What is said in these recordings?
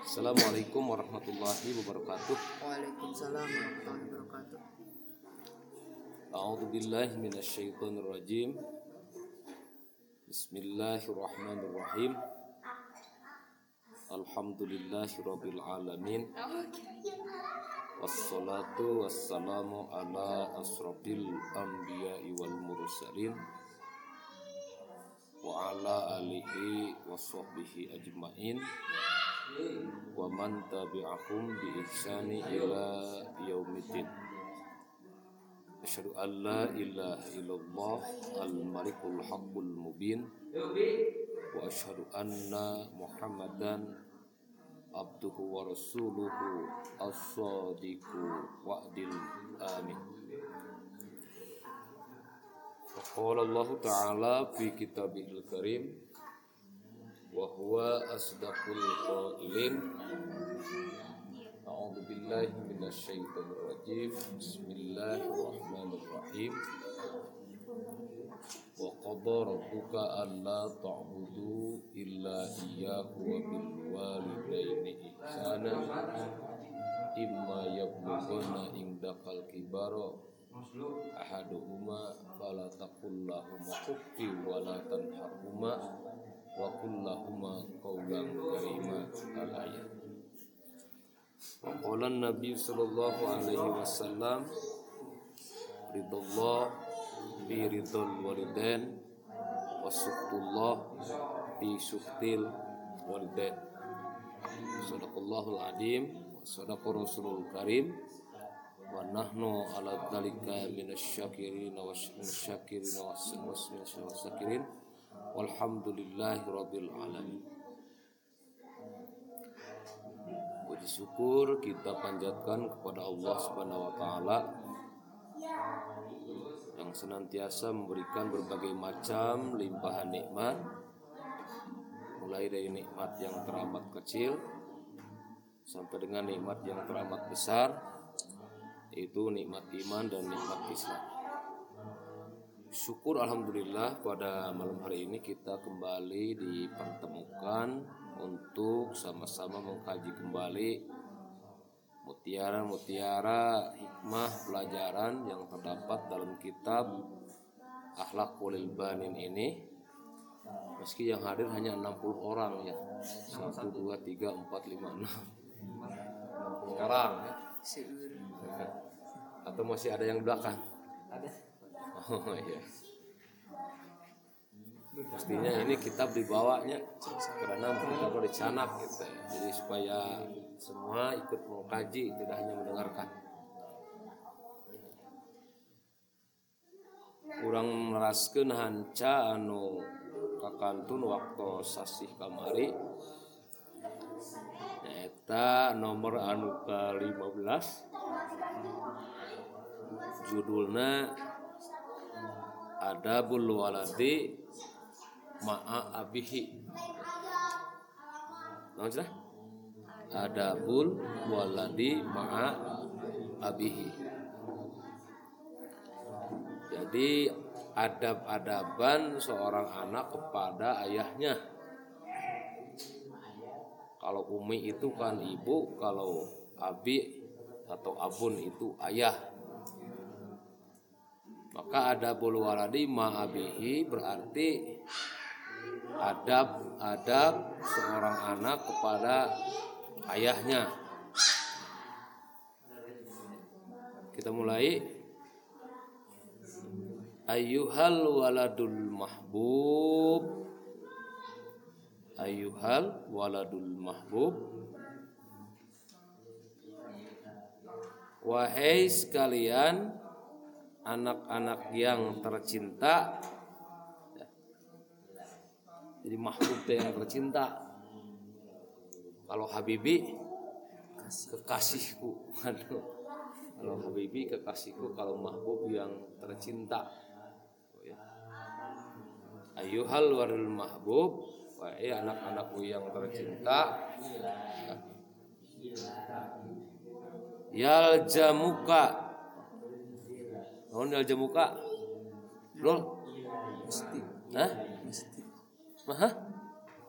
Assalamualaikum warahmatullahi wabarakatuh. Waalaikumsalam warahmatullahi wabarakatuh. A'udzu billahi minasyaitonir rajim. Bismillahirrahmanirrahim. Alhamdulillahirabbil alamin. Wassalatu wassalamu ala asrofil anbiya'i wal mursalin wa ala alihi wa sahbihi ajmain wa man tabi'ahum bi ihsani ila yaumiddin. Asyhadu an la ilaha illallah al-malikul haqqul mubin. Wa asyhadu anna muhammadan abduhu wa rasuluhu as-sadiqu wa'dil amin. Qala Allah Ta'ala fi kitabihil karim wa huwa asdaqul qailin. A'udzu billahi minasyaitonir rajim Bismillahirrahmanirrahim. Wa qadha rabbuka alla ta'budu illa iyyahu wa bil walidaini ihsana. Imma yablughanna indakal kibara ahaduhuma fala taqul lahuma uffi wa la tanharhuma wa qul lahuma qawlan karima. Al ayat wa qala nabi sallallahu alaihi wasallam ridallah bi ridal walidain wa suktullah bi suktil walidain. Sadaqallahul adim wa sadaqa rasulul karim wa nahnu ala dzalika minasyakirin wa minasyakirin wa minasyakirin. Walhamdulillahi rabbil alamin. Puji syukur kita panjatkan kepada Allah Subhanahu wa taala yang senantiasa memberikan berbagai macam limpahan nikmat mulai dari nikmat yang teramat kecil sampai dengan nikmat yang teramat besar yaitu nikmat iman dan nikmat Islam. Syukur alhamdulillah pada malam hari ini kita kembali dipertemukan untuk sama-sama mengkaji kembali mutiara-mutiara hikmah pelajaran yang terdapat dalam kitab Akhlakul Banin ini. Meski yang hadir hanya 60 orang ya. 1 2 3 4 5 6. Sekarang ya. Seur. Atau masih ada yang belakang? Ada. Oh iya. Pastinya ini kitab dibawanya karena kita dicanak gitu ya. Jadi supaya semua ikut mengkaji tidak hanya mendengarkan. Kurang meraskeun hanca anu kakantun waktu sasih kamari Eta nomor anu ke 15 judulnya Adabul waladi ma'a abihi. Naon cenah? Adabul waladi ma'a abihi. Jadi adab-adaban seorang anak kepada ayahnya Kalau umi itu kan ibu, kalau abi atau abun itu ayah. Maka ada bulu waladi ma'abihi berarti adab adab seorang anak kepada ayahnya. Kita mulai. Ayyuhal waladul mahbub Ayyuhal waladul mahbub. Wahai sekalian anak-anak yang tercinta. Jadi mahbub yang tercinta. Kalau Habibi kekasihku. Aduh. Kalau Habibi kekasihku. Kalau mahbub yang tercinta. Oh, ya. ayuhal warul mahbub wahai anak-anakku yang tercinta yal jamuka Naon yal jamuka? Bro? Mesti. Hah? Mesti. Hah?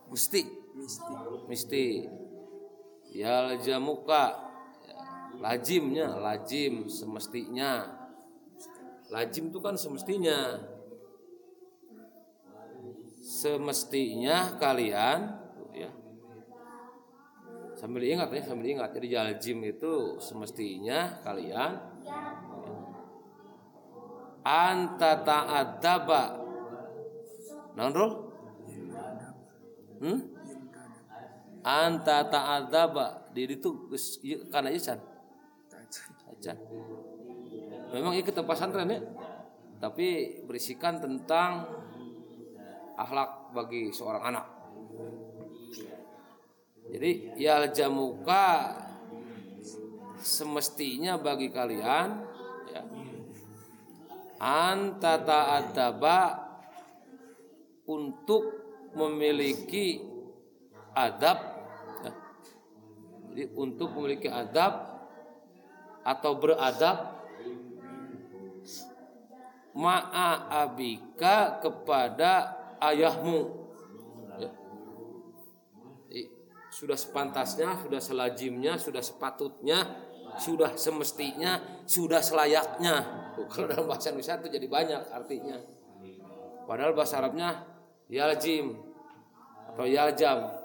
Gusti. Mesti. Misti. yaljamuka ya, lazimnya lazim semestinya lazim itu kan semestinya semestinya kalian ya. Sambil ingat ya sambil ingat jadi jalajim itu semestinya kalian anta ta'addaba naon Rul? hmm? anta ta'addaba diri itu kana ieu can acan memang ini kita pesantren ya. Tapi berisikan tentang akhlak bagi seorang anak jadi ya jamuka semestinya bagi kalian ya, anta ta'adaba untuk memiliki adab ya. jadi untuk memiliki adab atau beradab ma'a abika kepada ayahmu. Ya. Sudah sepantasnya sudah selajimnya sudah sepatutnya sudah semestinya sudah selayaknya. Tuh, kalau dalam bahasa Indonesia itu jadi banyak artinya. Padahal bahasa Arabnya yaljim atau yaljam.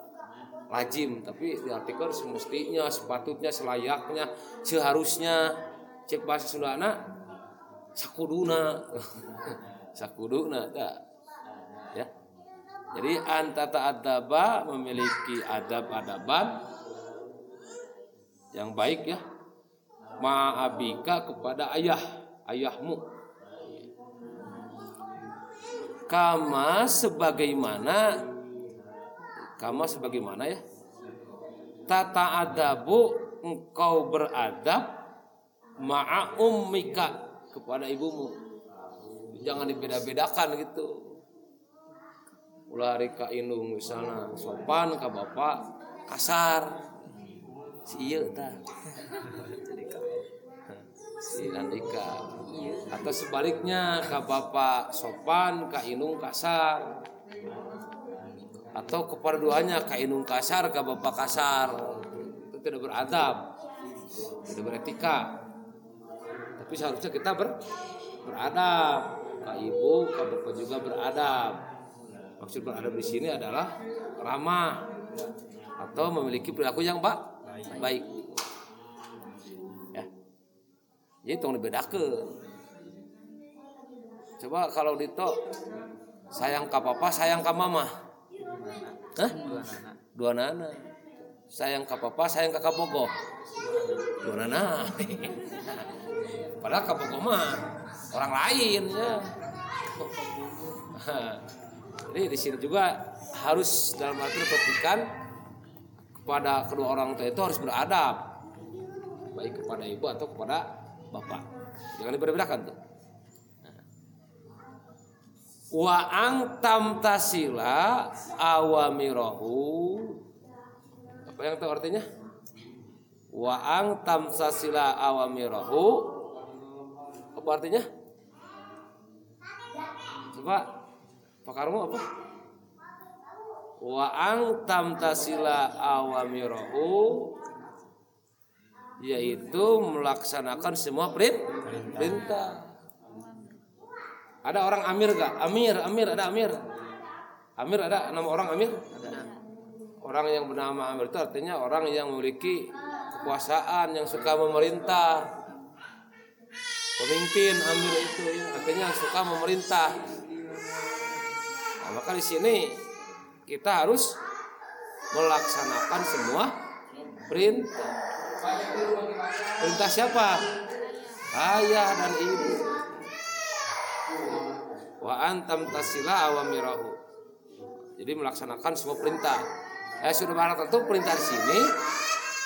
Lazim tapi diartikan semestinya sepatutnya selayaknya seharusnya. Cek bahasa Sundana sakuduna. Sakuduna tak jadi anta ta'adaba memiliki adab-adaban yang baik ya. Ma'abika kepada ayah ayahmu. Kama sebagaimana kama sebagaimana ya. Tata adabu engkau beradab ma'a ummika kepada ibumu. Jangan dibeda-bedakan gitu ulah hari ka indung misalnya sopan ka bapak kasar. Si iya tah. Si Andika. Atau sebaliknya ka bapak sopan ka indung kasar. Atau kepada duanya ka indung kasar ka bapak kasar. Itu tidak beradab. Tidak beretika. Tapi seharusnya kita ber, beradab. Ka ibu ka bapak juga beradab maksud beradab di sini adalah ramah atau memiliki perilaku yang ba baik. Ya. Jadi tolong dibedakan coba kalau dito sayang ka papa sayang ka mama. Hah? dua nana. Sayang ka papa sayang ka kabogo dua nana. Padahal kabogo mah orang lain ya jadi di sini juga harus dalam arti perhatikan kepada kedua orang tua itu harus beradab. Baik kepada ibu atau kepada bapak. Jangan dibedakan tuh. Wa ang tamtasila awamirahu apa yang tahu artinya? Wa ang tamtasila awamirahu apa artinya? Coba pakarmu apa wa ang tamtasila awamirahu yaitu melaksanakan semua perintah ada orang Amir gak? Amir, Amir, ada Amir. Amir ada nama orang Amir? Orang yang bernama Amir itu artinya orang yang memiliki kekuasaan, yang suka memerintah. Pemimpin Amir itu ya, artinya suka memerintah. Nah, maka di sini kita harus melaksanakan semua perintah. Perintah siapa? Ayah dan ibu wa antam tasila awamirahu. Jadi melaksanakan semua perintah. Eh sudah barang tentu perintah di sini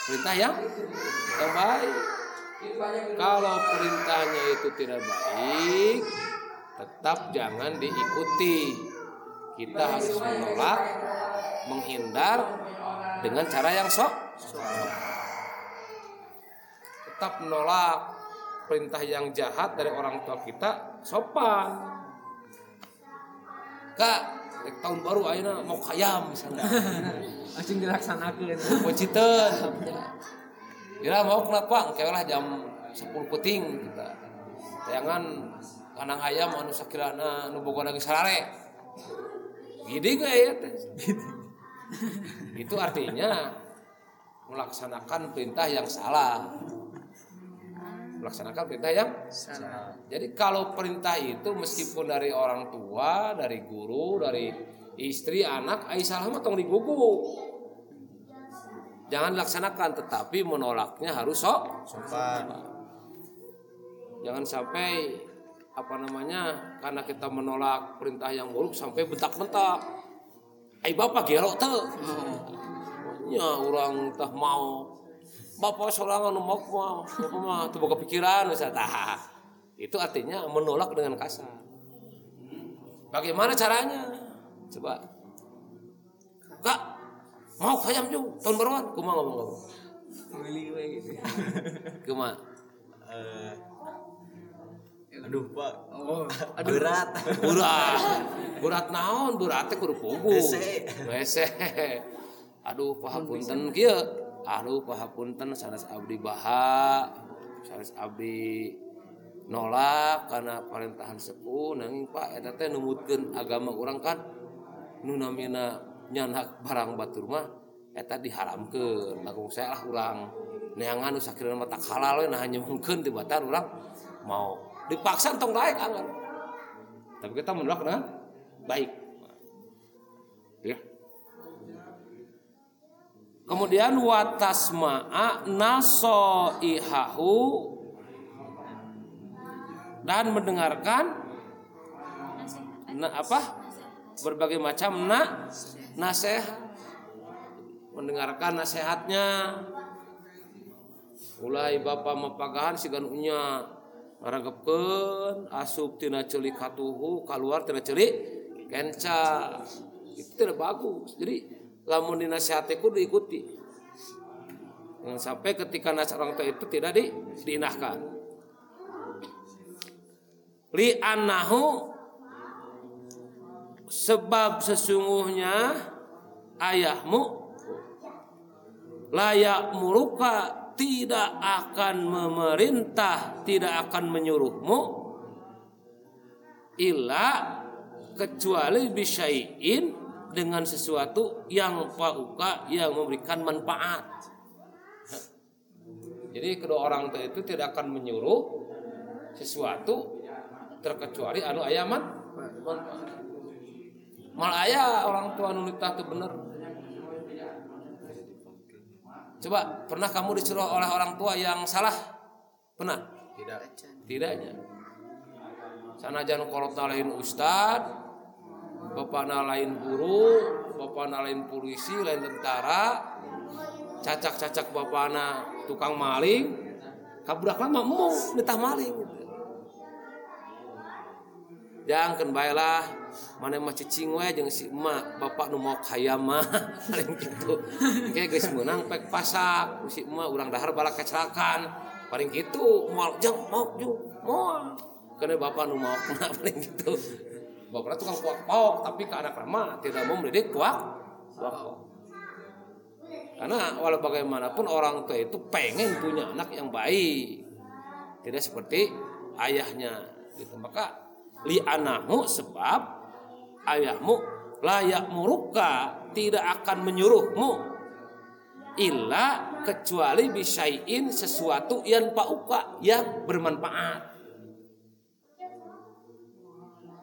perintah yang yang baik. Kalau perintahnya itu tidak baik, tetap jangan diikuti. Kita harus menolak, menghindar dengan cara yang sok. Tetap menolak perintah yang jahat dari orang tua kita sopan. Kak, tahun baru ayeuna mau kayam misalnya. Langsung dilaksanakan Pociteun Kira mau kenapa engke lah jam 10 peting kita. Tayangan kanang ayam anu sakirana nu boga lagi sarare gini gak ya teh. Itu artinya melaksanakan perintah yang salah. Melaksanakan perintah yang salah. Jadi kalau perintah itu meskipun dari orang tua, dari guru, dari istri, anak, ai salah mah tong digugu. Jangan dilaksanakan tetapi menolaknya harus sok sopan. Jangan sampai apa namanya karena kita menolak perintah yang buruk sampai bentak-bentak. Ai bapak gero teu. Ya orang tah mau Bapak seorang anu mau bapak mah teu boga pikiran. Tah. Itu artinya menolak dengan kasar. Bagaimana caranya? Coba. Kak, mau kayam juga tahun baruan, kumaha ngomong ngomong. gitu? Eh, aduh pak. Oh, aduh. berat. Berat. Berat naon? Berat teh kudu pugu. Bese aduh pahapunten kieu. Aduh pahapunten sanes abdi baha sanes abdi nolak karena perintahan sepuh nanging pak eta teh numutkeun agama urang kan nu namina nyanak barang batur mah eta diharamkeun. Lagung saya lah urang neangan nu sakira mah tak halal we nah nyemungkeun di batar urang mau dipaksa tong daek anggar. Tapi kita menolak dengan baik. Ya. Kemudian watasma'a nasoihahu dan mendengarkan na, apa berbagai macam na nasihat mendengarkan nasihatnya mulai bapak mapagahan sigan unya ngaragepkeun asup tina ceulik hatuhu keluar tina ceulik kenca. Itu tidak bagus. Jadi lamun dinasihati kudu diikuti. Jangan sampai ketika nasihat orang tua itu tidak di, diindahkan li annahu sebab sesungguhnya ayahmu layak muruka tidak akan memerintah tidak akan menyuruhmu illa kecuali bisyai'in dengan sesuatu yang pauka yang memberikan manfaat. Jadi kedua orang tua itu tidak akan menyuruh sesuatu terkecuali anu ayaman manfaat mal aya orang tua nu nitah teu bener coba pernah kamu disuruh oleh orang tua yang salah? Pernah? Tidak. Tidaknya. Sanajan kolotna lain ustad bapakna lain guru bapakna lain polisi lain tentara cacak-cacak bapakna tukang maling kabudakna mah mau nitah maling. Jangan baiklah mana mah cicing we jeung si emak bapak nu mau kaya mah. Paling gitu. Kayak geus menang pek pasak. Si emak urang dahar balak kecelakaan. Paling gitu moal jang mau ju moal karena bapak nu mau paling gitu. Bapak tukang kuak pauk tapi ke anak mah tidak mau mendidik kuak kuak karena walau bagaimanapun orang tua itu pengen punya anak yang baik. Tidak seperti ayahnya. Gitu. Maka li anahu sebab ayahmu layak muruka tidak akan menyuruhmu. Illa kecuali bisain sesuatu yang pauka yang bermanfaat.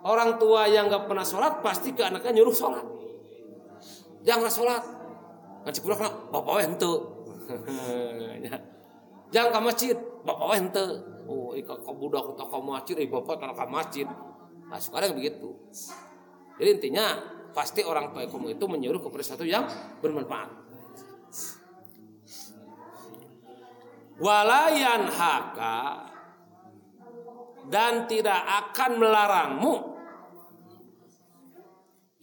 Orang tua yang nggak pernah sholat pasti ke anaknya nyuruh sholat. Jangan sholat. Ngaji pulang nak bapak we henteu. Jangan ke masjid bapak we henteu. Oh ika ka budak tak ka masjid eh bapak tak ka masjid. Nah sekarang begitu jadi intinya pasti orang tua kamu itu menyuruh kepada sesuatu yang bermanfaat. Walayan haka dan tidak akan melarangmu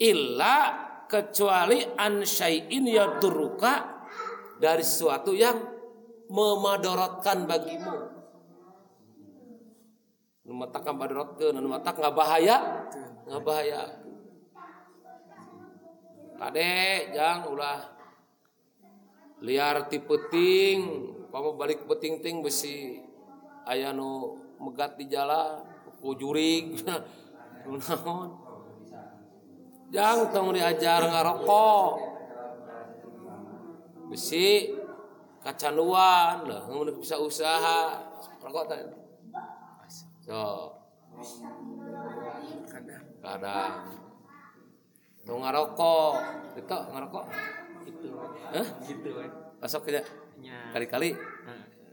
illa kecuali an syai'in yadurruka dari sesuatu yang memadorotkan bagimu. Nu matak ngabadarotkeun nu matak nggak bahaya. Nggak bahaya kade jangan ulah. Liar ti peting kamu balik peting ting besi aya nu megat di jalan kujurig naon? Jangan tong diajar ngarokok. Besi kacanduan lah nggak bisa usaha. Rokok tadi. So. Kadang. Tong ngarokok itu ngarokok Gitu. Hah? Gitu we. Masuk aja Nya. kali-kali?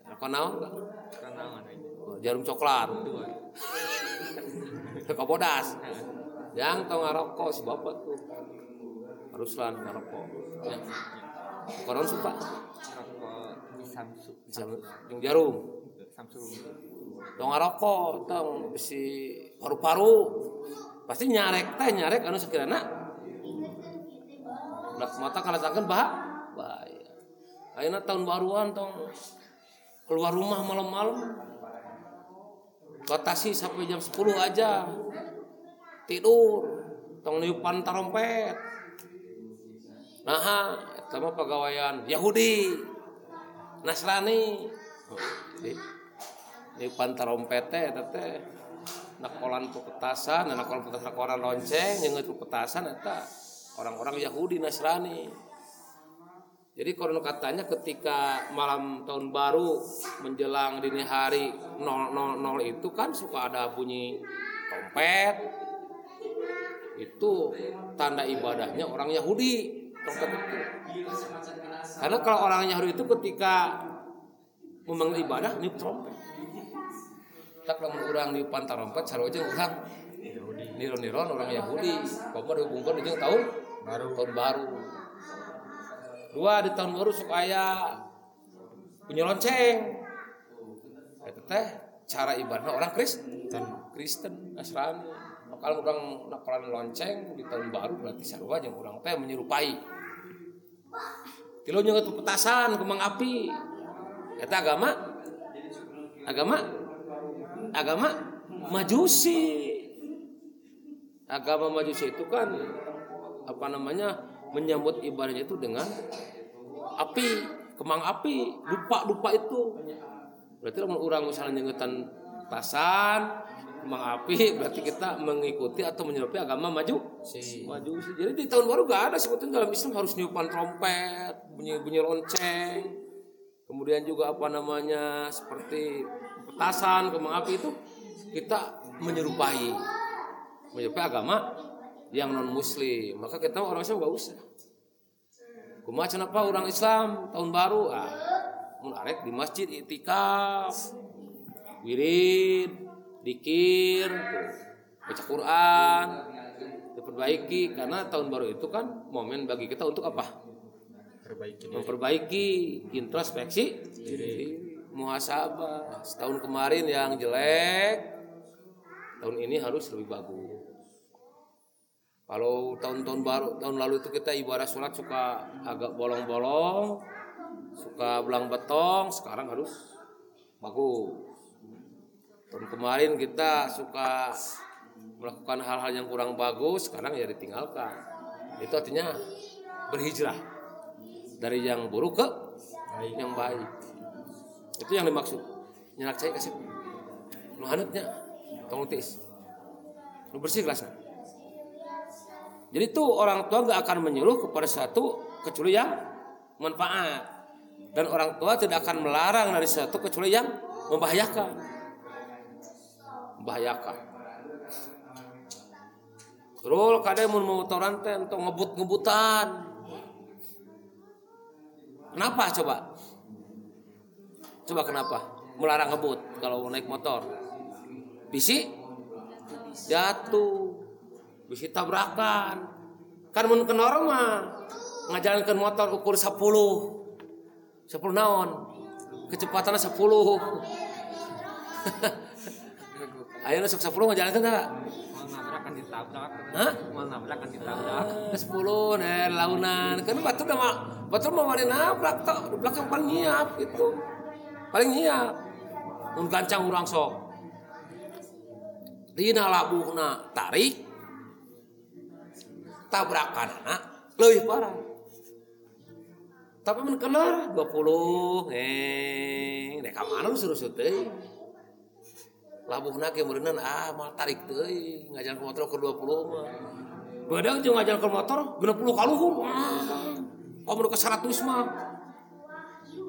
Rokok naon? Pak? Kanaon we. Oh, jarum coklat. Rokok bodas. Yang tau ngarokok si bapak tuh. Harus lah ngarokok ya koron suka Rokok di Samsung. yang jarum? Samsung. tau ngarokok tau si paru-paru. Pasti nyarek teh nyarek anu sekiranya Udah mata kalau takkan bah bahaya. Akhirnya tahun baruan tong keluar rumah malam-malam. Batasi sampai jam 10 aja. Tidur. Tong niupan tarompet nah sama pegawaian Yahudi Nasrani. Jadi, niupan tarompet teh eta teh nakolan petasan nakolan petasan nakolan lonceng yang itu petasan eta orang-orang Yahudi Nasrani jadi konon katanya ketika malam tahun baru menjelang dini hari 000 itu kan suka ada bunyi trompet. Itu tanda ibadahnya orang Yahudi. Karena kalau orang Yahudi itu ketika memanggil ibadah niup trompet. Tak lamun orang niupan trompet sarojeng orang niron-niron orang Yahudi. Bapak dihubungkan jeung tahun baru tahun baru. Dua di tahun baru supaya punya lonceng. Itu teh cara ibadah orang Kristen. Kristen Nasrani. Kalau orang nakolan lonceng di tahun baru berarti sarua yang orang teh menyerupai. Tilu nyeungeut petasan kembang api. Eta agama? Agama? Agama? Majusi. Agama majusi itu kan apa namanya menyambut ibadahnya itu dengan api kembang api dupa dupa itu. Berarti orang misalnya nyengetan tasan kembang api berarti kita mengikuti atau menyerupai agama maju. Si. Maju. Sih jadi di tahun baru gak ada sebetulnya dalam Islam harus niupan trompet bunyi bunyi lonceng. Kemudian juga apa namanya seperti petasan kembang api itu kita menyerupai. Menyerupai agama yang non muslim maka kita orang Islam gak usah. Kumaha cenah apa orang Islam? Tahun baru? Ah mun arek di masjid itikaf wirid dikir baca Quran diperbaiki. Karena tahun baru itu kan momen bagi kita untuk apa? Perbaiki. Diri. memperbaiki introspeksi diri. Muhasabah. Setahun kemarin yang jelek tahun ini harus lebih bagus kalau tahun-tahun baru tahun lalu itu kita ibadah sholat suka agak bolong-bolong suka belang betong sekarang harus bagus. Tahun kemarin kita suka melakukan hal-hal yang kurang bagus sekarang ya ditinggalkan. Itu artinya berhijrah dari yang buruk ke Baik. yang baik. Itu yang dimaksud. Nyenak saya kasih. Lu hanutnya tong tis lu bersih kelasnya jadi tuh orang tua gak akan menyuruh kepada satu kecuali yang manfaat dan orang tua tidak akan melarang dari satu kecuali yang membahayakan membahayakan Terus kadang mau motoran teh untuk ngebut-ngebutan. Kenapa coba? Coba kenapa? Melarang ngebut kalau naik motor. Bisi jatuh. Bisi tabrakan. Kan mun ke mah ngajalankan motor ukur 10. 10 naon? Kecepatannya 10. Ayo sok 10 ngajalankan nabrak kan ditabrak. Hah? Mau nabrak kan ditabrak. sepuluh nih launan kan batu udah mah batu mau mari nabrak di belakang paling nyiap gitu paling nyiap mun gancang urang sok dina labuhna tarik tabrakan anak lebih parah. Tapi mun kelar 20 eh nek ka mana suruh teh. Labuhna ke meureunna ah mal tarik teuing ngajalan ke motor ke 20 mah. Beudang jeung ngajalan ke motor 60 ka luhur Kamu ke 100 mah.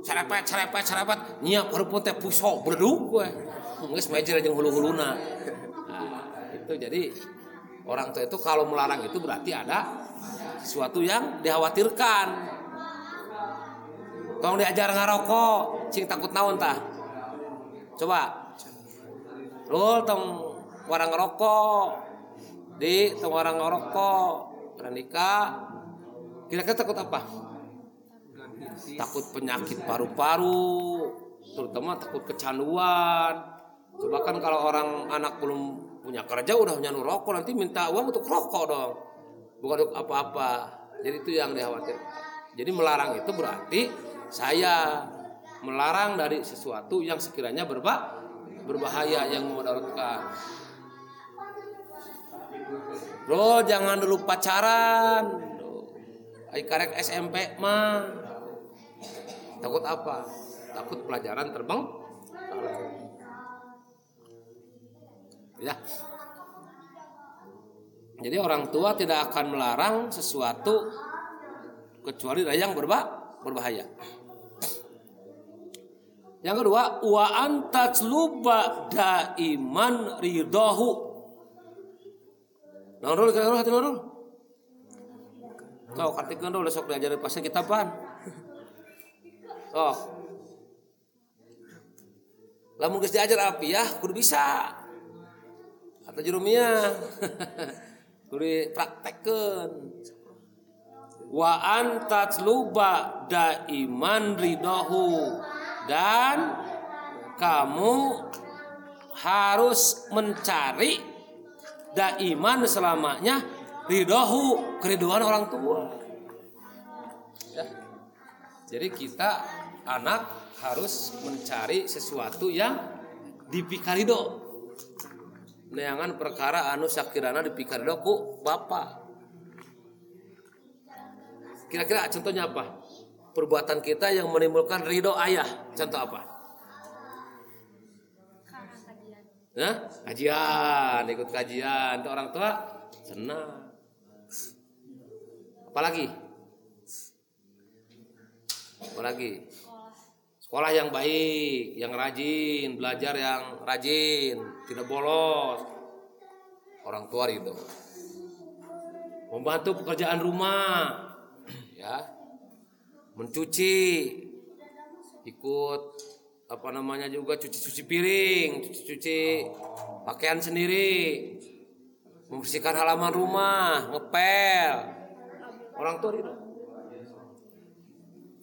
Cerepet cerepet cerepet nyiap hareupeun teh puso bledug we geus mejer jeung hulu-huluna. Nah, itu jadi orang tua itu kalau melarang itu berarti ada sesuatu yang dikhawatirkan. Tolong diajar ngarokok cing takut naon tah? Coba. Lu tong warang ngerokok. Di tong warang ngerokok. Randika kira-kira takut apa? Takut penyakit paru-paru. Terutama takut kecanduan. Coba kan kalau orang anak belum punya kerja udah punya rokok nanti minta uang untuk rokok dong. Bukan untuk apa-apa. Jadi itu yang dikhawatir jadi melarang itu berarti saya melarang dari sesuatu yang sekiranya berba berbahaya yang memudaratkan bro jangan dulu pacaran. Ayo karek SMP mah. Takut apa? Takut pelajaran terbang ya jadi orang tua tidak akan melarang sesuatu kecuali yang berba berbahaya yang kedua wa antajluba daiman ridahu Nurul kan hati nurul Kau kartikan dulu sok diajarin pasnya kita pan. Oh. Lamun geus diajar api ya kudu bisa. Atau jurumia. kudu praktekkeun. Wa antatluba daiman ridahu dan kamu harus mencari daiman selamanya ridahu keriduan orang tua ya. jadi kita anak harus mencari sesuatu yang dipikarido neangan perkara anu sakirana dipikarido ku bapak kira-kira contohnya apa? Perbuatan kita yang menimbulkan ridho ayah. Contoh apa? Nah, kajian, ikut kajian, itu orang tua senang. Apalagi? Apalagi? Sekolah yang baik, yang rajin, belajar yang rajin, tidak bolos. Orang tua itu. Membantu pekerjaan rumah, ya. Mencuci, ikut apa namanya juga cuci-cuci piring, cuci-cuci pakaian sendiri, membersihkan halaman rumah, ngepel. Orang tua itu.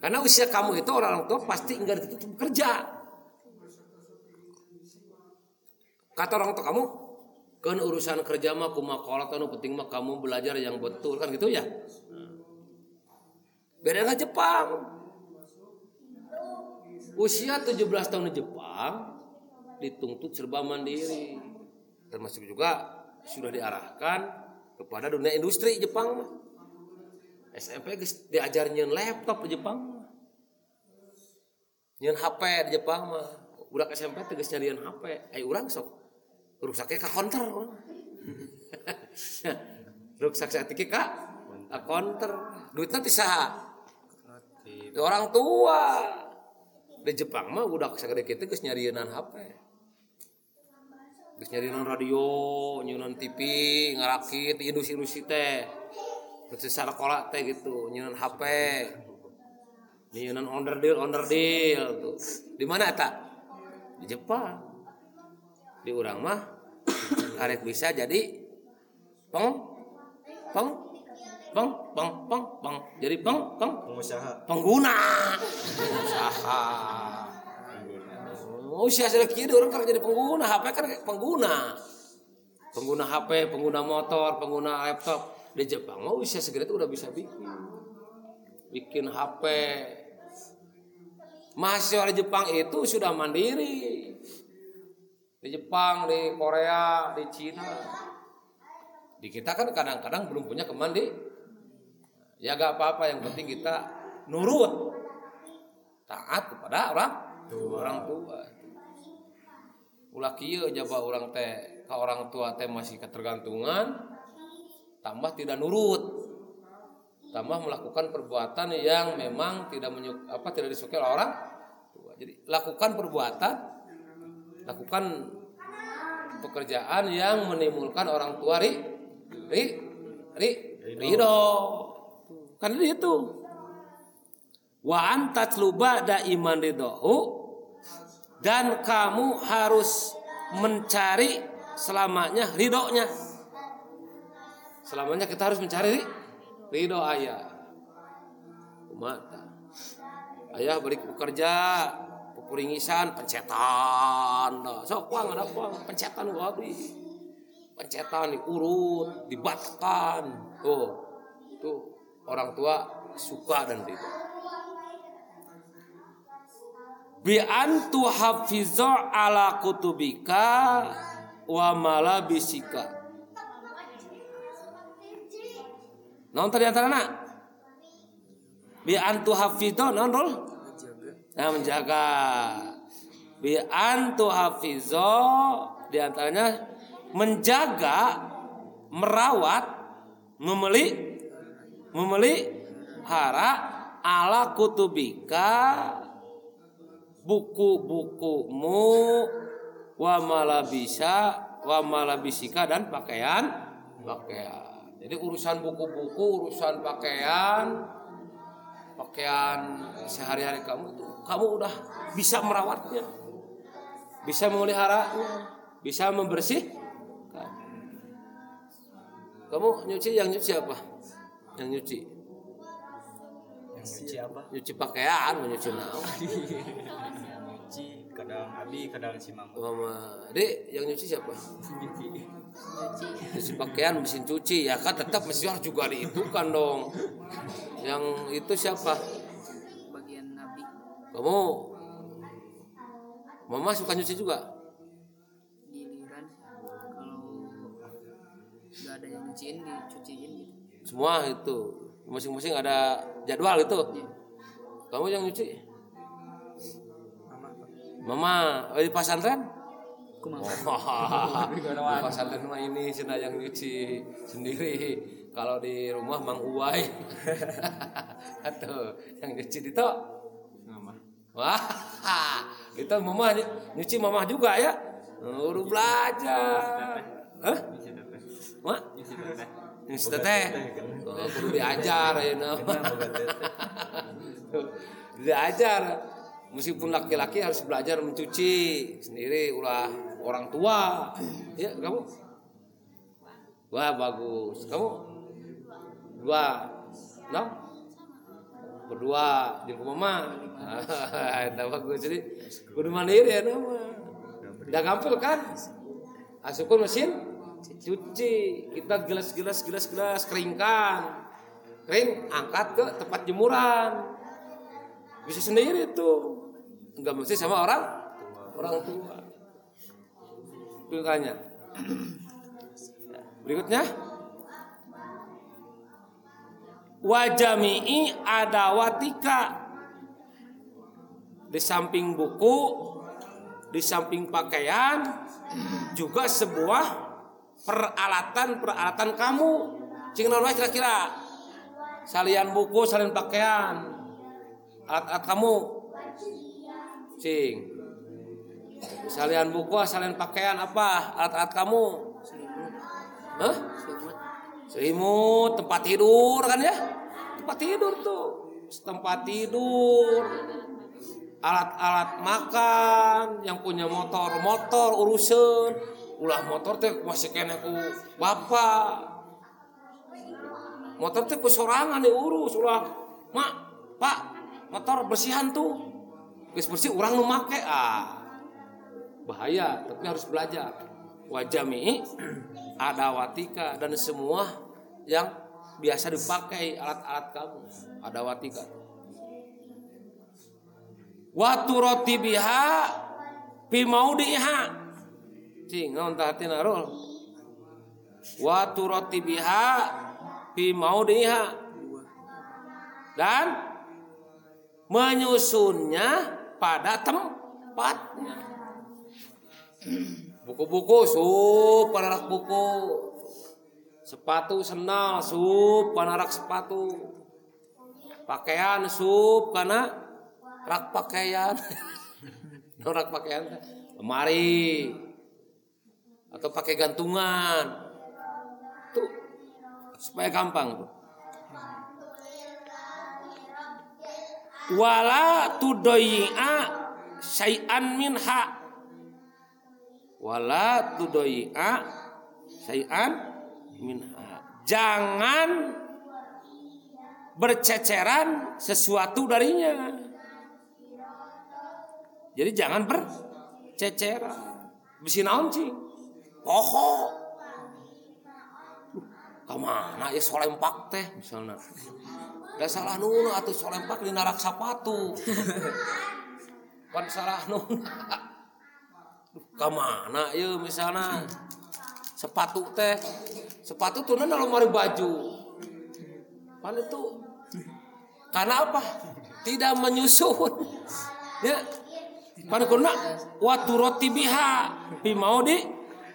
Karena usia kamu itu orang tua pasti enggak ditutup kerja. Kata orang tua kamu, kan urusan kerja mah kumakola kan penting mah kamu belajar yang betul kan gitu ya. Beda dengan Jepang usia 17 tahun di Jepang dituntut serba mandiri termasuk juga sudah diarahkan kepada dunia industri Jepang SMP diajar nyen laptop di Jepang nyen HP di Jepang mah. Budak SMP tegas nyarian HP ayo urang sok. Rusaknya ka counter rusak sakit ka? Counter duitnya bisa orang tua. Di Jepang mah udah segede kita geus nyarieunan HP geus nyarieunan radio nyunan TV ngarakit di industri-industri teh. Geus sekolah teh gitu nyunan HP nyunan onder deal onder deal tuh. Di mana eta? Di Jepang. Di urang mah karek bisa jadi peng peng peng peng peng peng. Jadi peng peng. Pengusaha. Pengguna. Usaha oh usia sudah kiri orang kan jadi pengguna. HP kan pengguna. Pengguna HP pengguna motor pengguna laptop. Di Jepang mau usia segera itu udah bisa bikin. Bikin HP mahasiswa di Jepang itu sudah mandiri. Di Jepang di Korea di Cina. Di kita kan kadang-kadang belum punya kemandi. Ya gak apa-apa. Yang penting kita nurut. Taat kepada orang orang tua. Ulah kieu jaba orang teh. Ka orang tua teh masih ketergantungan tambah tidak nurut tambah melakukan perbuatan yang memang tidak menyuk, apa tidak disukai oleh orang tua. Jadi lakukan perbuatan lakukan pekerjaan yang menimbulkan orang tua ri ri ri ridho. kan itu. Wa antatluba da iman ridho dan kamu harus mencari selamanya ridhonya. Selamanya kita harus mencari ridho ayah. Mata ayah beri bekerja pepuringisan pencetan. Sok kuang ada kuang pencetan abdi pencetan diurut dibatkan. Tuh. Tuh orang tua suka dan ridho. Bi antu hafizo ala kutubika wa malabisika Non tadi antara nak? Bi antu hafizo non rol nah menjaga. Bi antu hafizo di antaranya menjaga merawat memeli memelihara ala kutubika buku-bukumu wa malabisa wa malabisika dan pakaian pakaian. Jadi urusan buku-buku, urusan pakaian, pakaian sehari-hari kamu itu kamu udah bisa merawatnya. Bisa memeliharanya, bisa membersih. Kamu nyuci yang nyuci apa? Yang nyuci. Yang nyuci apa? Nyuci pakaian, nyuci naon? Nyuci kadang abi kadang si mama. Mama, Dek, yang nyuci siapa? Nyuci pakaian mesin cuci ya kan tetap mesin harus juga dihitungkan dong. Yang itu siapa? bagian nabi Kamu Mama suka nyuci juga? giliran kalau nggak ada yang nyuciin dicuciin gitu Semua itu masing-masing ada jadwal itu. Kamu yang nyuci? Mama, oh, di pesantren? Aku mau di pesantren mah ini cina yang nyuci sendiri. Kalau di rumah Mang Uwai. Atau yang nyuci itu Mama. Wah, itu mama ny- nyuci mama juga ya. Udah belajar. Hah? Nyuci teteh. Mak? Nyuci teteh. Nyuci teteh. Oh, kudu diajar ya nama. diajar. Meskipun laki-laki harus belajar mencuci sendiri ulah orang tua. Ya, kamu? Wah, bagus. Kamu? Dua. Enam? berdua di rumah mama itu bagus jadi kudu mandiri ya nama udah gampang kan asupun mesin cuci kita gelas gelas gelas gelas keringkan kering angkat ke tempat jemuran bisa sendiri tuh nggak mesti sama orang orang tua makanya berikutnya. Wajami'i adawatika. Di samping buku di samping pakaian juga sebuah peralatan peralatan kamu. Cing kira-kira. Salian buku salian pakaian. Alat-alat kamu. Cing salian buku salian pakaian apa alat-alat kamu selimut Hah? selimut Selimut, tempat tidur kan ya? Tempat tidur tuh. Tempat tidur. Alat-alat makan, yang punya motor, motor urusan. Ulah motor teh masih kena ku bapak. Motor teh ku sorangan diurus ulah. Mak, Pak, motor bersihan tuh. Geus bersih urang nu make ah. Bahaya, tapi harus belajar. Wajami adawatika dan semua yang biasa dipakai alat-alat kamu. Adawatika Watu roti biha pi maudiha cing naon tahatina rul Watu roti biha pi maudiha dan menyusunnya pada tempatnya. Buku-buku sup panarak buku. Sepatu senal sup panarak sepatu. Pakaian sup karena rak pakaian. rak pakaian lemari atau pakai gantungan. Tuh supaya gampang tuh. wala tudoyi'a syai'an minha wala tudoyi'a syai'an minha. Jangan berceceran sesuatu darinya. Jadi jangan berceceran. Bisi naon cing pokok. Ke mana ya solempak teh? Misalnya. Da salah nuna atau solempak di narak sapatu. Pan salah nuna. Duh, Kamana ya misalnya sepatu teh sepatu tuh nana lemari baju. Pan itu karena apa? Tidak menyusun. Ya. Pan kuna watu roti biha bimau di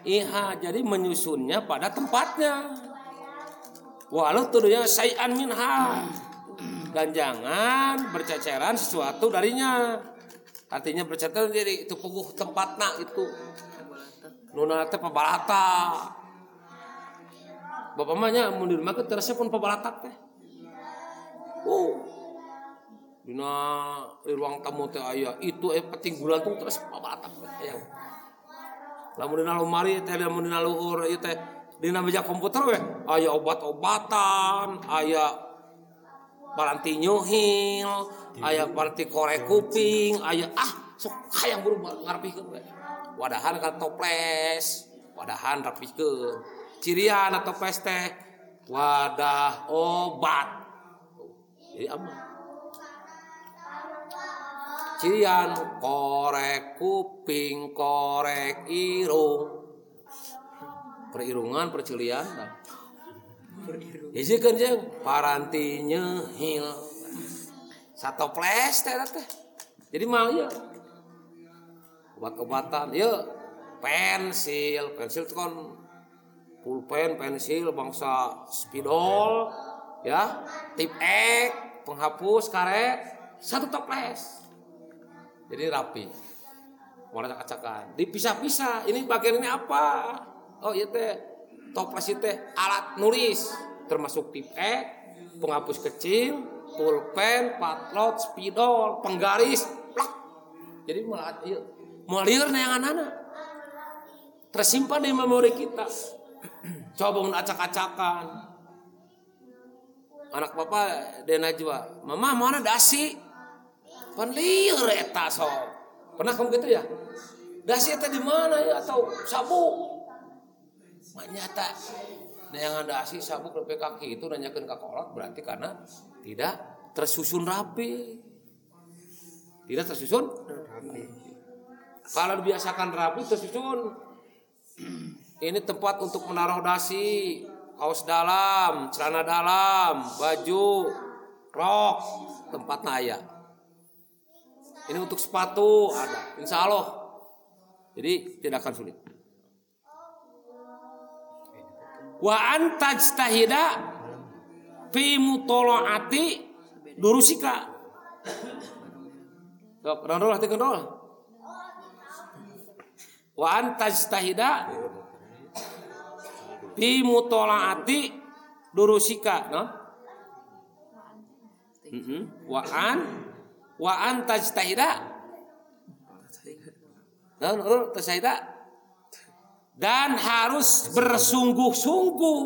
iha jadi menyusunnya pada tempatnya. Walau tuduhnya sayan minha dan jangan berceceran sesuatu darinya. Artinya berceceran jadi itu puguh tempatna itu. Nuna teh pabalata. Bapak mahnya mundur mah terasa pun pabalata teh. Oh. Dina di ruang tamu teh aya itu eh petinggulan tuh terus pabalata teh aya. Lamun dina lemari teh lamun dina luhur ieu teh dina meja komputer we aya obat-obatan, aya baranti nyuhil, aya baranti korek kuping, aya ah sok hayang buru ngarepikeun we. Wadahan kan toples, wadahan rapikeun. Cirian atau toples teh wadah obat. Jadi aman. Cirian korek kuping, korek irung. Perirungan, percilian. Nah. Hiji kan jeung paranti nyehil. Satu ples teh teh. Jadi mal ya. Obat-obatan ya pensil, pensil itu kan pulpen, pensil bangsa spidol ya, tip ek, penghapus karet, satu toples. Jadi rapi. Warna acak-acakan. Dipisah-pisah. Ini bagian ini apa? Oh iya teh toples itu alat nulis termasuk tip penghapus kecil, pulpen, patlot, spidol, penggaris, plak. Jadi malah iya, mengalir yang anak tersimpan di memori kita. Coba bangun acak-acakan. Anak bapak dia najwa, mama mana dasi? Pan liur eta so. Pernah kamu gitu ya? Dasi eta di mana ya atau sabuk? Nyata Nah yang ada asih sabuk lebih kaki itu nanyakan ke kolak berarti karena tidak tersusun rapi. Tidak tersusun rapi. Kalau dibiasakan rapi tersusun. Ini tempat untuk menaruh dasi, kaos dalam, celana dalam, baju, rok, tempat naya. Ini untuk sepatu ada, insya Allah. Jadi tidak akan sulit. Wa antajtahida fi mutolaati durusika Sok, randol hati kendol. Wa antajtahida fi mutolaati durusika, no? Mm -hmm. Wa an wa antajtahida no, tajtahida dan harus bersungguh-sungguh.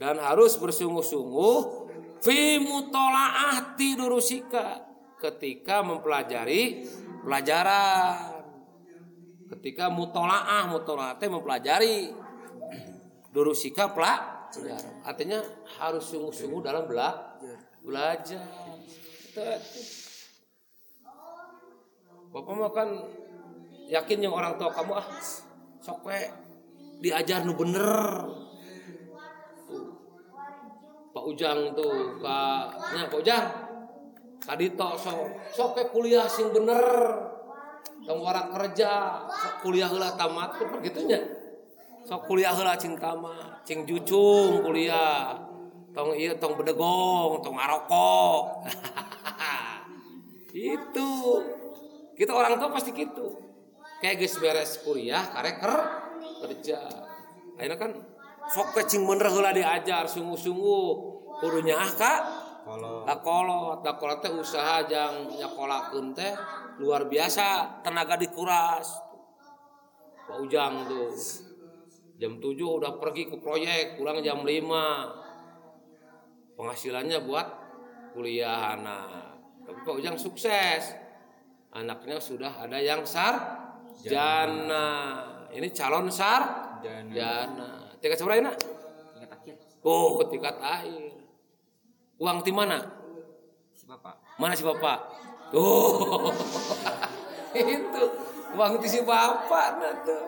Dan harus bersungguh-sungguh. Fi mutolaah tidurusika. Ketika mempelajari pelajaran. Ketika mutolaah mutolaah mempelajari durusika pelajaran. Artinya harus sungguh-sungguh dalam bela belajar Bapak mah kan yakin yang orang tua kamu ah sok diajar nu bener. Tuh. Pak Ujang tuh Kak nya Pak Ujang. Tadi tok sok sok kuliah sing bener. Tong warak kerja sok kuliah heula tamat tuh gitu nya sok kuliah heula cing tamat cing jucung kuliah. Tong iya tong bedegong tong ngarokok. Itu kita orang tua pasti gitu kayak geus beres kuliah karek ker kerja akhirnya kan sok kecing bener heula diajar sungguh-sungguh kudunya ah kak kalau Dakolot, dakolot teh usaha jang nyakolakeun teh luar biasa, tenaga dikuras. Pak Ujang tuh. Jam 7 udah pergi ke proyek, pulang jam 5. Penghasilannya buat kuliah anak. Tapi Pak Ujang sukses. Anaknya sudah ada yang sar jana. Ini calon sar Jana. Tingkat seberapa ini? Ingat akhir Oh, tingkat akhir. Uang di mana? si bapak. Mana si bapak? Oh, itu uang di si bapak nah tuh.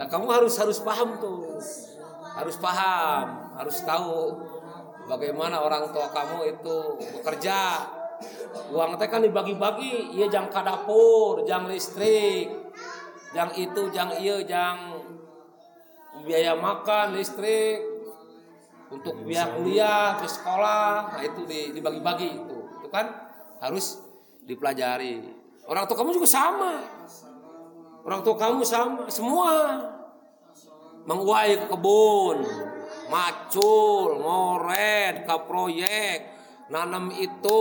Nah kamu harus harus paham tuh, harus paham, harus tahu bagaimana orang tua kamu itu bekerja. Uang teh kan dibagi-bagi, iya jang ka dapur, jang listrik, jang itu, jang iya, jang biaya makan, listrik, untuk biaya kuliah ke sekolah nah itu di- dibagi-bagi itu. Itu kan harus dipelajari. Orang tua kamu juga sama. Orang tua kamu sama semua. Menguai ke kebun macul ngoret ke proyek nanam itu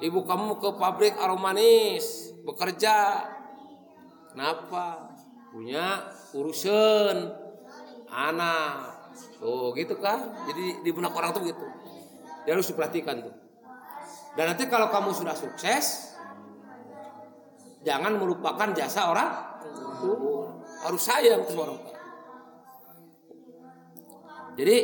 ibu kamu ke pabrik aromanis bekerja. Kenapa? Punya urusan anak. Tuh gitu kan? Jadi di benak orang tuh gitu. Dia harus diperhatikan tuh. Dan nanti kalau kamu sudah sukses jangan melupakan jasa orang tua. Harus sayang sama orang tua. Jadi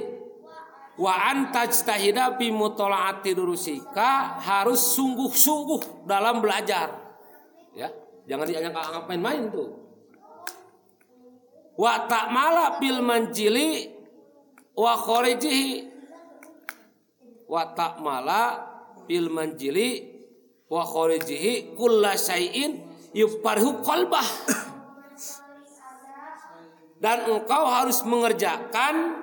wa antajtahida fi mutolaati durusika harus sungguh-sungguh dalam belajar. Ya jangan dianggap ngapain main tuh. Wa ta'mala bil manjili wa kharijihi. Wa ta'mala bil manjili wa kharijihi kulla syai'in yufarhu qalbah. Dan engkau harus mengerjakan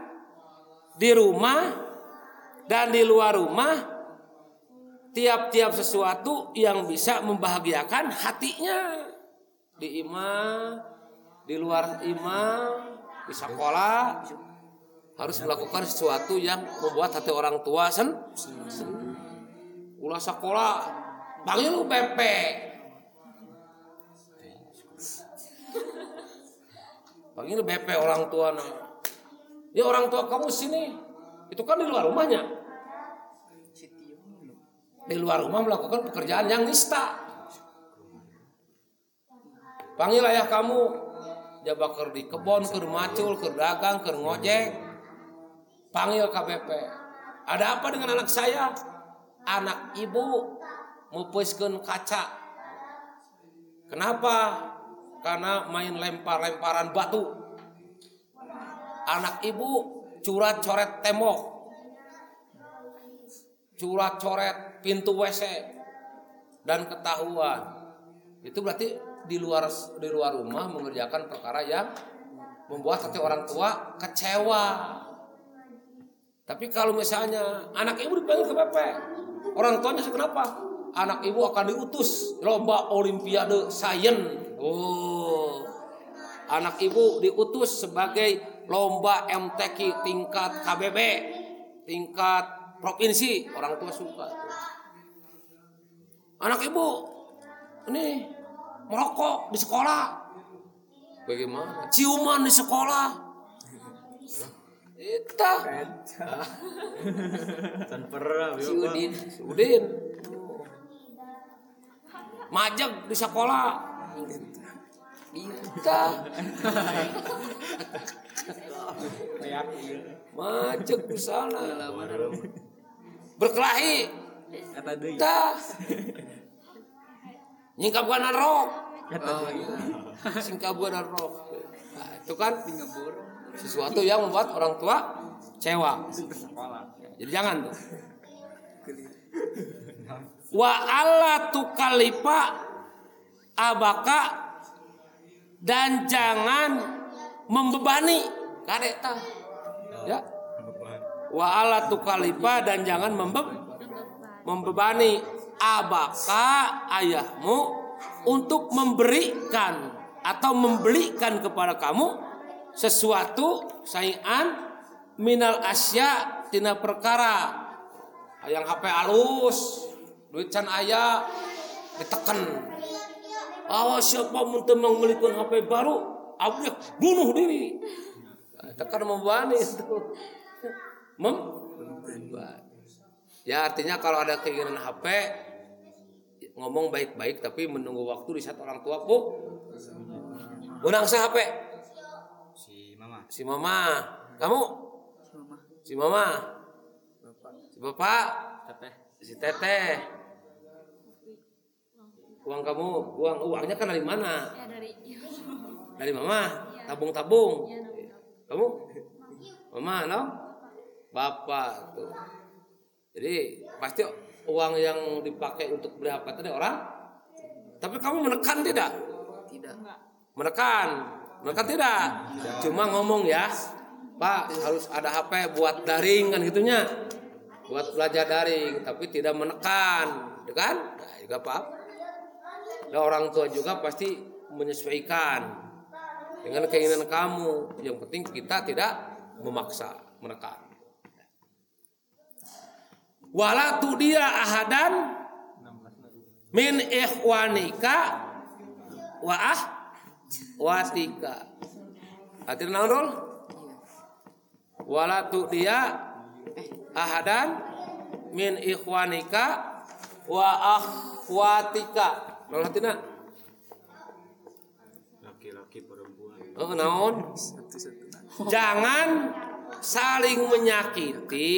di rumah dan di luar rumah tiap-tiap sesuatu yang bisa membahagiakan hatinya di imah di luar imah di sekolah harus melakukan sesuatu yang membuat hati orang tua sen senang. ulah sekolah panggil lu Pepe panggil Pepe orang tua nah. Ya orang tua kamu sini. Itu kan di luar rumahnya. Di luar rumah melakukan pekerjaan yang nista. Panggil ayah kamu. Jaba keur di kebon keur macul keur dagang keur ngojek panggil KBP ada apa dengan anak saya? Anak ibu mupuskeun kaca. Kenapa? Karena main lempar-lemparan batu anak ibu curat coret tembok. Curat coret pintu WC dan ketahuan. Itu berarti di luar di luar rumah mengerjakan perkara yang membuat hati orang tua kecewa. Tapi kalau misalnya anak ibu dipanggil ke PP orang tuanya kenapa? Anak ibu akan diutus lomba olimpiade sains. Oh. Anak ibu diutus sebagai lomba MTQ tingkat KBB tingkat provinsi orang tua suka. Anak ibu ini merokok di sekolah. Bagaimana? Ciuman di sekolah. Ita Tan si Udin Udin majak di sekolah Ita majak di sana. Berkelahi. Kata deui. Ita. Nyingkapkan rok singkapkan rok nah, itu kan sesuatu yang membuat orang tua sekolah. Jadi jangan tuh. Wa alla tukalipa abaka dan jangan membebani kadek tah. Ya. Wa alla tukalipa dan jangan membe- membebani abaka ayahmu untuk memberikan atau membelikan kepada kamu sesuatu sayan minal asya tina perkara yang HP alus duit can aya ditekan awas siapa muntah membelikan HP baru aku bunuh diri. Tekan membebani itu. Mem? Ya artinya kalau ada keinginan HP ngomong baik-baik tapi menunggu waktu di saat orang tua bu Gunang sa HP si mama. Si mama. Kamu? Mama. si mama. Si bapak? Si teteh uang kamu uang uangnya kan dari mana? Ya dari dari mama. Tabung-tabung. Ya dari kamu? Mama. No? Bapak tuh. Jadi pasti uang yang dipakai untuk beli HP tadi orang? Tapi kamu menekan tidak? Tidak. menekan? Menekan tidak? Cuma ngomong ya pak harus ada HP buat daring kan gitunya. Buat belajar daring tapi tidak menekan. Ya kan nah, juga pak nah, orang tua juga pasti menyesuaikan dengan keinginan kamu yang penting kita tidak memaksa menekan walatu dia ahadan min ikhwanika wa ah watika Hadir naon Rol? Wala tu dia ahadan min ikhwanika wa akhwatika. Naon hatina? laki-laki perempuan Oh, naon? Jangan saling menyakiti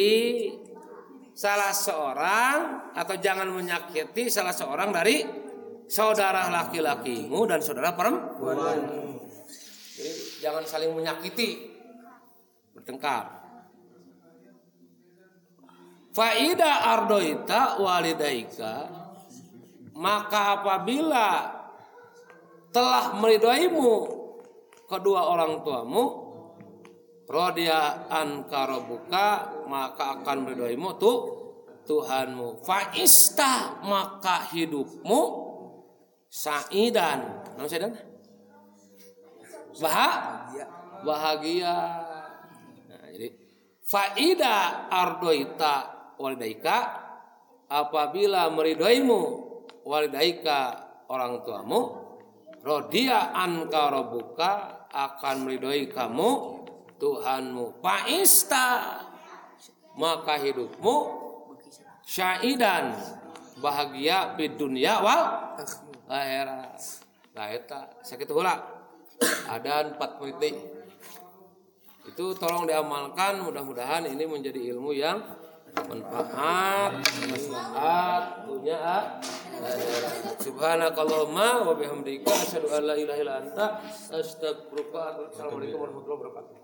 salah seorang atau jangan menyakiti salah seorang dari saudara laki-lakimu dan saudara perempuan. Jadi jangan saling menyakiti bertengkar. Faida ardoita walidaika maka apabila telah meridaimu kedua orang tuamu rodia ankarobuka maka akan meridaimu tuh Tuhanmu. Faista maka hidupmu saidan. Nama saidan? Bahagia. Nah, jadi faida ardoita walidaika apabila meridaimu walidaika orang tuamu rodia anka robuka akan meridai kamu Tuhanmu faista maka hidupmu syaidan bahagia di dunia wal akhirat. Nah eta sakit heula ada empat deh. itu tolong diamalkan mudah-mudahan ini menjadi ilmu yang manfaat. Manfaat punya subhanakallahumma wa bihamdika asyhadu an la ilaha illa anta astaghfiruka wa atubu ilaik. Warahmatullahi wabarakatuh